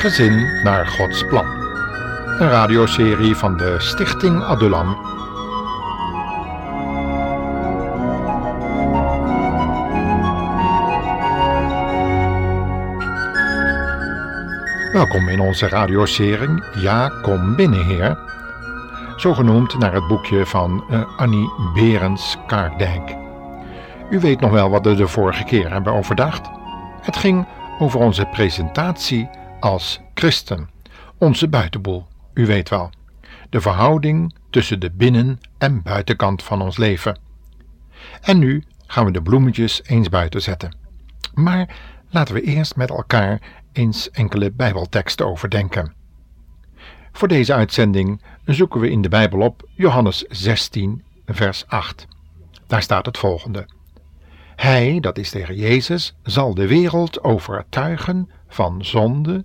Gezin naar Gods plan. Een radioserie van de Stichting Adulam. Welkom in onze radioserie Ja, kom binnen, Heer. Zo genoemd naar het boekje van uh, Annie Berends Kaardijk. U weet nog wel wat we de vorige keer hebben overdacht. Het ging over onze presentatie als christen, onze buitenboel, u weet wel. De verhouding tussen de binnen- en buitenkant van ons leven. En nu gaan we de bloemetjes eens buiten zetten. Maar laten we eerst met elkaar eens enkele Bijbelteksten overdenken. Voor deze uitzending zoeken we in de Bijbel op Johannes 16, vers 8. Daar staat het volgende. Hij, dat is tegen Jezus, zal de wereld overtuigen van zonde,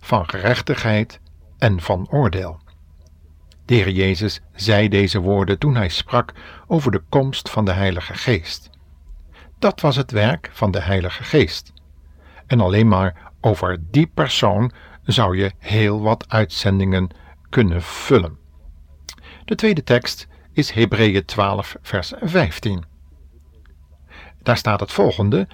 van gerechtigheid en van oordeel. De Heer Jezus zei deze woorden toen hij sprak over de komst van de Heilige Geest. Dat was het werk van de Heilige Geest. En alleen maar over die persoon zou je heel wat uitzendingen kunnen vullen. De tweede tekst is Hebreeën 12, vers 15. Daar staat het volgende,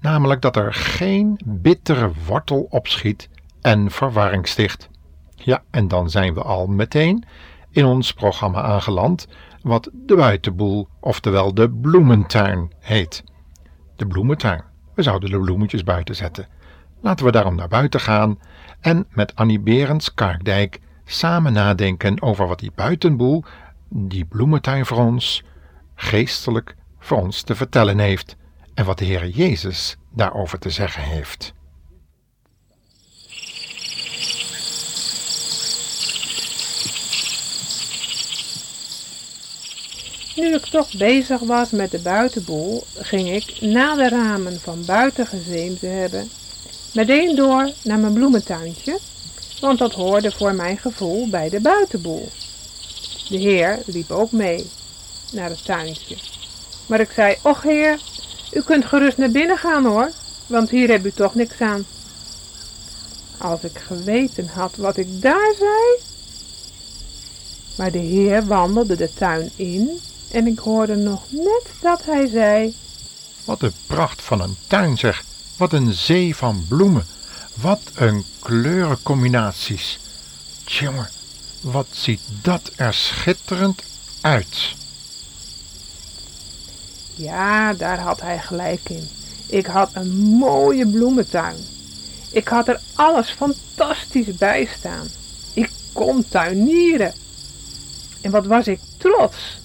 namelijk dat er geen bittere wortel opschiet en verwarring sticht. Ja, en dan zijn we al meteen in ons programma aangeland, wat de buitenboel, oftewel de bloementuin, heet. De bloementuin. We zouden de bloemetjes buiten zetten. Laten we daarom naar buiten gaan en met Annie Berends Kaardijk samen nadenken over wat die buitenboel, die bloementuin voor ons, geestelijk voor ons te vertellen heeft en wat de Heer Jezus daarover te zeggen heeft. Nu ik toch bezig was met de buitenboel, ging ik, na de ramen van buiten gezien te hebben, meteen door naar mijn bloementuintje, want dat hoorde voor mijn gevoel bij de buitenboel. De heer liep ook mee naar het tuintje. Maar ik zei, och heer, u kunt gerust naar binnen gaan hoor, want hier heb u toch niks aan. Als ik geweten had wat ik daar zei. Maar de heer wandelde de tuin in en ik hoorde nog net dat hij zei. Wat een pracht van een tuin zeg, wat een zee van bloemen, wat een kleurencombinaties. Tjonge, wat ziet dat er schitterend uit. Ja, daar had hij gelijk in. Ik had een mooie bloementuin. Ik had er alles fantastisch bij staan. Ik kon tuinieren. En wat was ik trots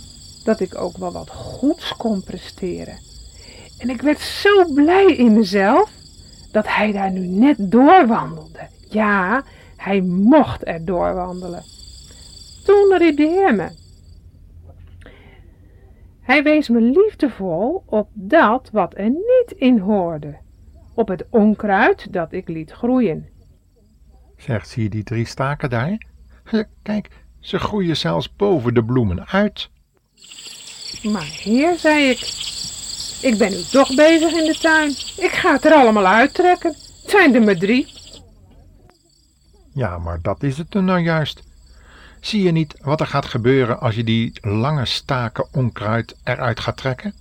dat ik ook wel wat goeds kon presteren. En ik werd zo blij in mezelf dat hij daar nu net doorwandelde. Ja, hij mocht er doorwandelen. Toen riep Heer me. Hij wees me liefdevol op dat wat er niet in hoorde, op het onkruid dat ik liet groeien. Zeg, zie je die drie staken daar? Kijk, ze groeien zelfs boven de bloemen uit. Maar heer, zei ik, ik ben nu toch bezig in de tuin. Ik ga het er allemaal uittrekken. Het zijn er maar drie. Ja, maar dat is het er nou juist. Zie je niet wat er gaat gebeuren als je die lange staken onkruid eruit gaat trekken?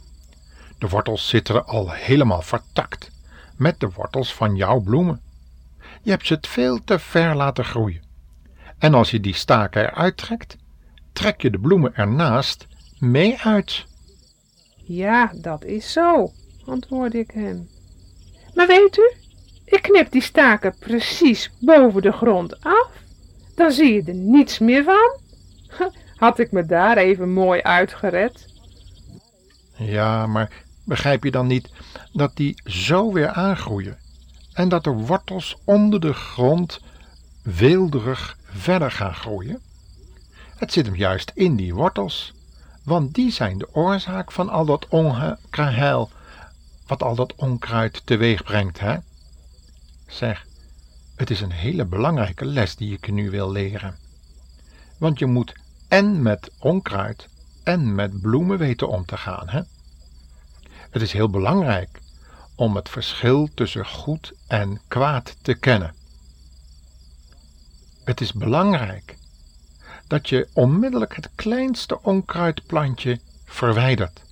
De wortels zitten er al helemaal vertakt, met de wortels van jouw bloemen. Je hebt ze het veel te ver laten groeien. En als je die staken eruit trekt, trek je de bloemen ernaast mee uit. Ja, dat is zo, antwoordde ik hem. Maar weet u, ik knip die staken precies boven de grond af. Dan zie je er niets meer van. Had ik me daar even mooi uitgered. Ja, maar begrijp je dan niet dat die zo weer aangroeien en dat de wortels onder de grond weelderig verder gaan groeien? Het zit hem juist in die wortels want die zijn de oorzaak van al dat onheil, wat al dat onkruid teweeg brengt, hè? Zeg, het is een hele belangrijke les die ik je nu wil leren. Want je moet en met onkruid en met bloemen weten om te gaan, hè? Het is heel belangrijk om het verschil tussen goed en kwaad te kennen. Het is belangrijk dat je onmiddellijk het kleinste onkruidplantje verwijdert.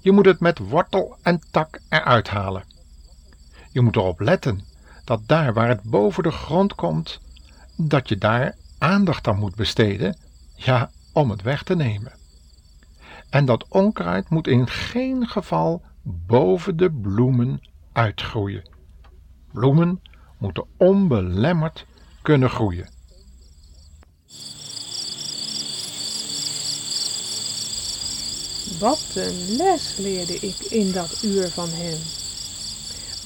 Je moet het met wortel en tak eruit halen. Je moet erop letten dat daar waar het boven de grond komt, dat je daar aandacht aan moet besteden, ja, om het weg te nemen. En dat onkruid moet in geen geval boven de bloemen uitgroeien. Bloemen moeten onbelemmerd kunnen groeien. Wat een les leerde ik in dat uur van hem.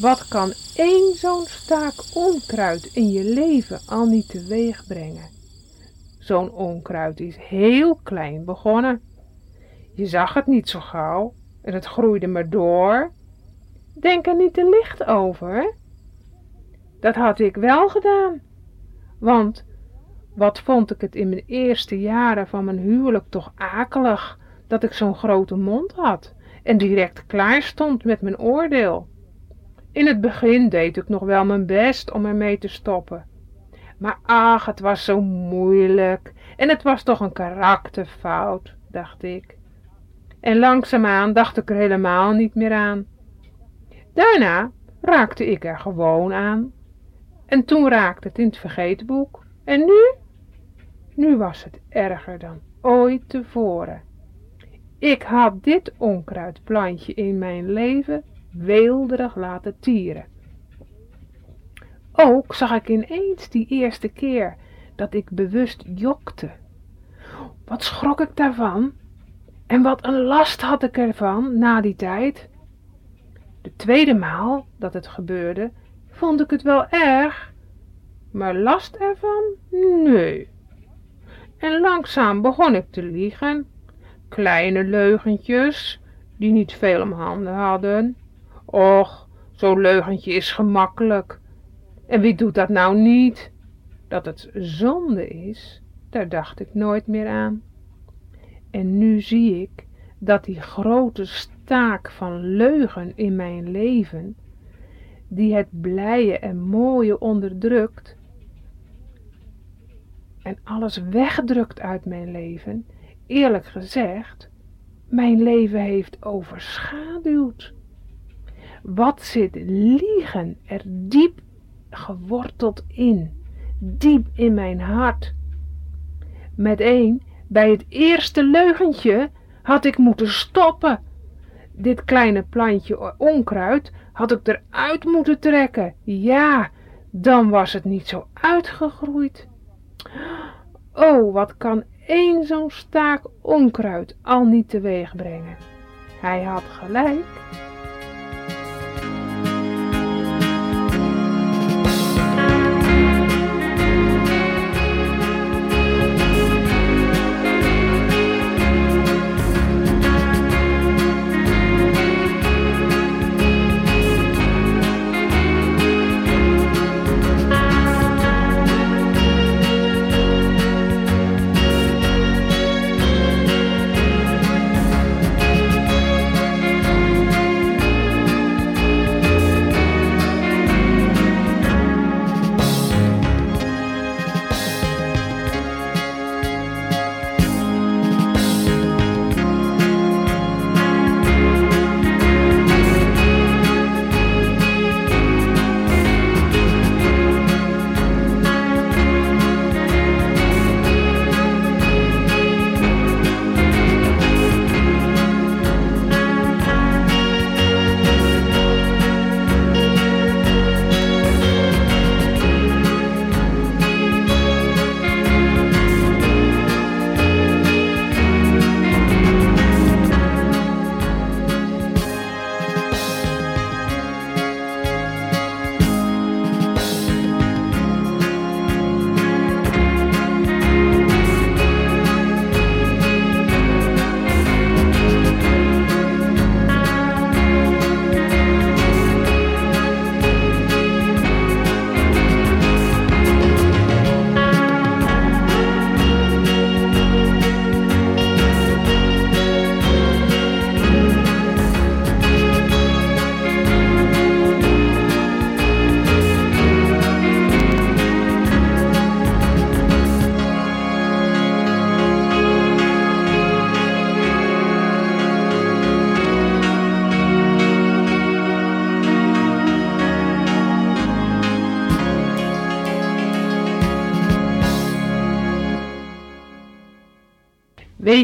Wat kan één zo'n staak onkruid in je leven al niet teweeg brengen? Zo'n onkruid is heel klein begonnen. Je zag het niet zo gauw en het groeide maar door. Denk er niet te licht over. Dat had ik wel gedaan. Want wat vond ik het in mijn eerste jaren van mijn huwelijk toch akelig dat ik zo'n grote mond had en direct klaar stond met mijn oordeel. In het begin deed ik nog wel mijn best om ermee te stoppen. Maar ach, het was zo moeilijk en het was toch een karakterfout, dacht ik. En langzaamaan dacht ik er helemaal niet meer aan. Daarna raakte ik er gewoon aan. En toen raakte het in het vergetenboek. En nu? Nu was het erger dan ooit tevoren. Ik had dit onkruidplantje in mijn leven weelderig laten tieren. Ook zag ik ineens die eerste keer dat ik bewust jokte. Wat schrok ik daarvan? En wat een last had ik ervan na die tijd? De tweede maal dat het gebeurde, vond ik het wel erg, maar last ervan? Nee. En langzaam begon ik te liegen kleine leugentjes die niet veel om handen hadden. Och, zo'n leugentje is gemakkelijk. En wie doet dat nou niet? Dat het zonde is, daar dacht ik nooit meer aan. En nu zie ik dat die grote staak van leugen in mijn leven, die het blije en mooie onderdrukt en alles wegdrukt uit mijn leven, eerlijk gezegd, mijn leven heeft overschaduwd. Wat zit liegen er diep geworteld in, diep in mijn hart. Met bij het eerste leugentje had ik moeten stoppen. Dit kleine plantje onkruid had ik eruit moeten trekken. Ja, dan was het niet zo uitgegroeid. Oh, wat kan één zo'n staak onkruid al niet teweeg brengen. Hij had gelijk.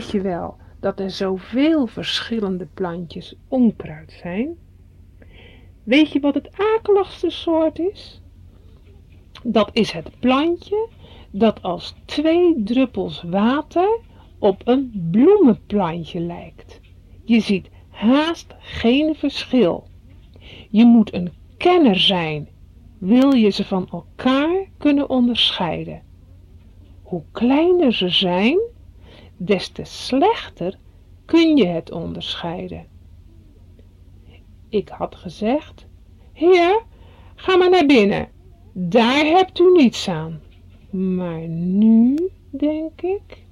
Weet je wel dat er zoveel verschillende plantjes onkruid zijn? Weet je wat het akeligste soort is? Dat is het plantje dat als twee druppels water op een bloemenplantje lijkt. Je ziet haast geen verschil. Je moet een kenner zijn, wil je ze van elkaar kunnen onderscheiden. Hoe kleiner ze zijn, des te slechter kun je het onderscheiden. Ik had gezegd, heer, ga maar naar binnen, daar hebt u niets aan. Maar nu, denk ik...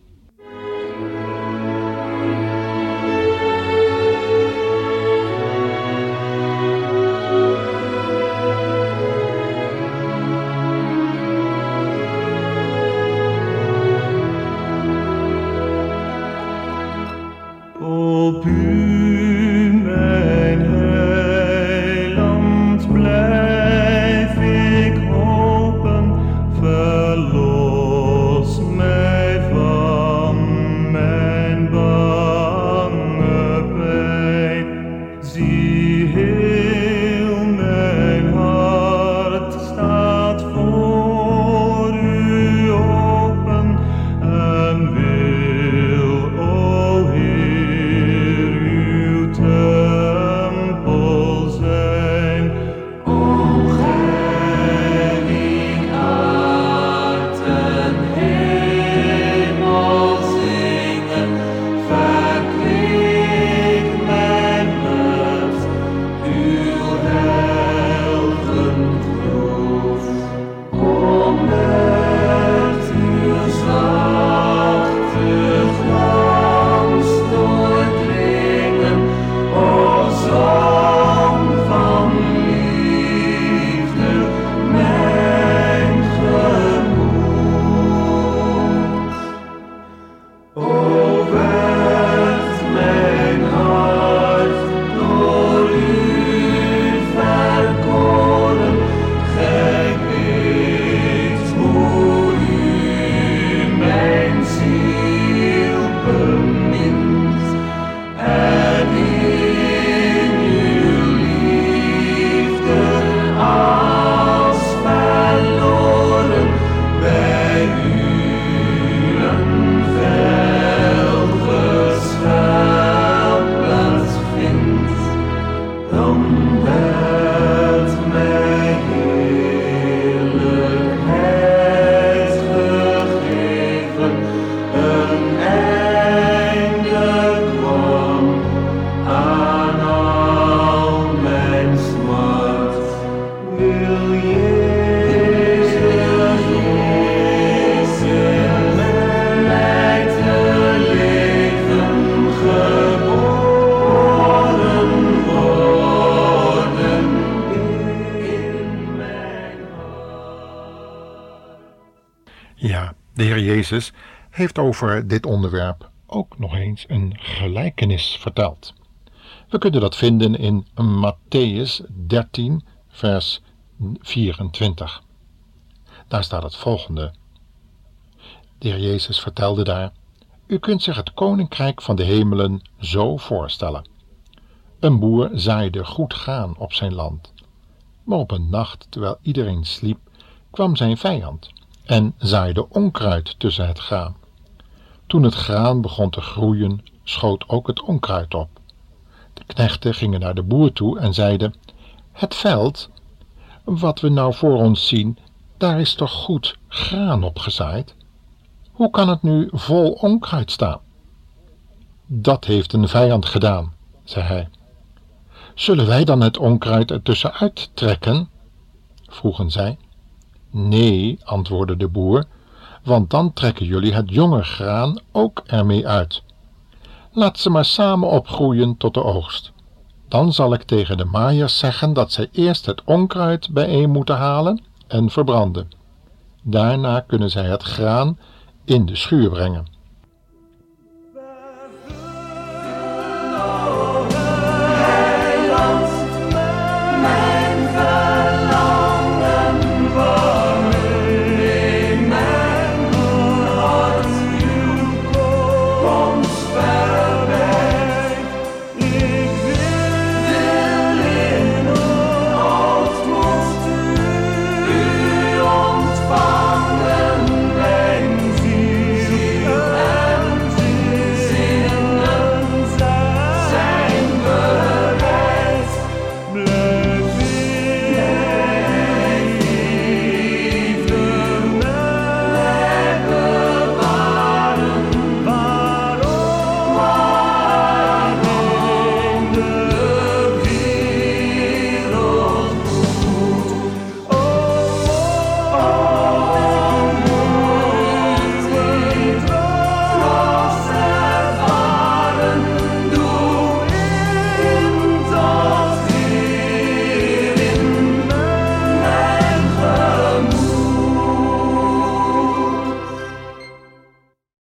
Ja, de Heer Jezus heeft over dit onderwerp ook nog eens een gelijkenis verteld. We kunnen dat vinden in Matthäus 13, vers 24. Daar staat het volgende. De Heer Jezus vertelde daar: U kunt zich het koninkrijk van de hemelen zo voorstellen. Een boer zaaide goed graan op zijn land. Maar op een nacht, terwijl iedereen sliep, kwam zijn vijand en zaaide onkruid tussen het graan. Toen het graan begon te groeien, schoot ook het onkruid op. De knechten gingen naar de boer toe en zeiden: Het veld, wat we nou voor ons zien, daar is toch goed graan op gezaaid? Hoe kan het nu vol onkruid staan? Dat heeft een vijand gedaan, zei hij. Zullen wij dan het onkruid ertussen uittrekken? vroegen zij. Nee, antwoordde de boer, want dan trekken jullie het jonge graan ook ermee uit. Laat ze maar samen opgroeien tot de oogst. Dan zal ik tegen de maaiers zeggen dat zij eerst het onkruid bijeen moeten halen en verbranden. Daarna kunnen zij het graan in de schuur brengen.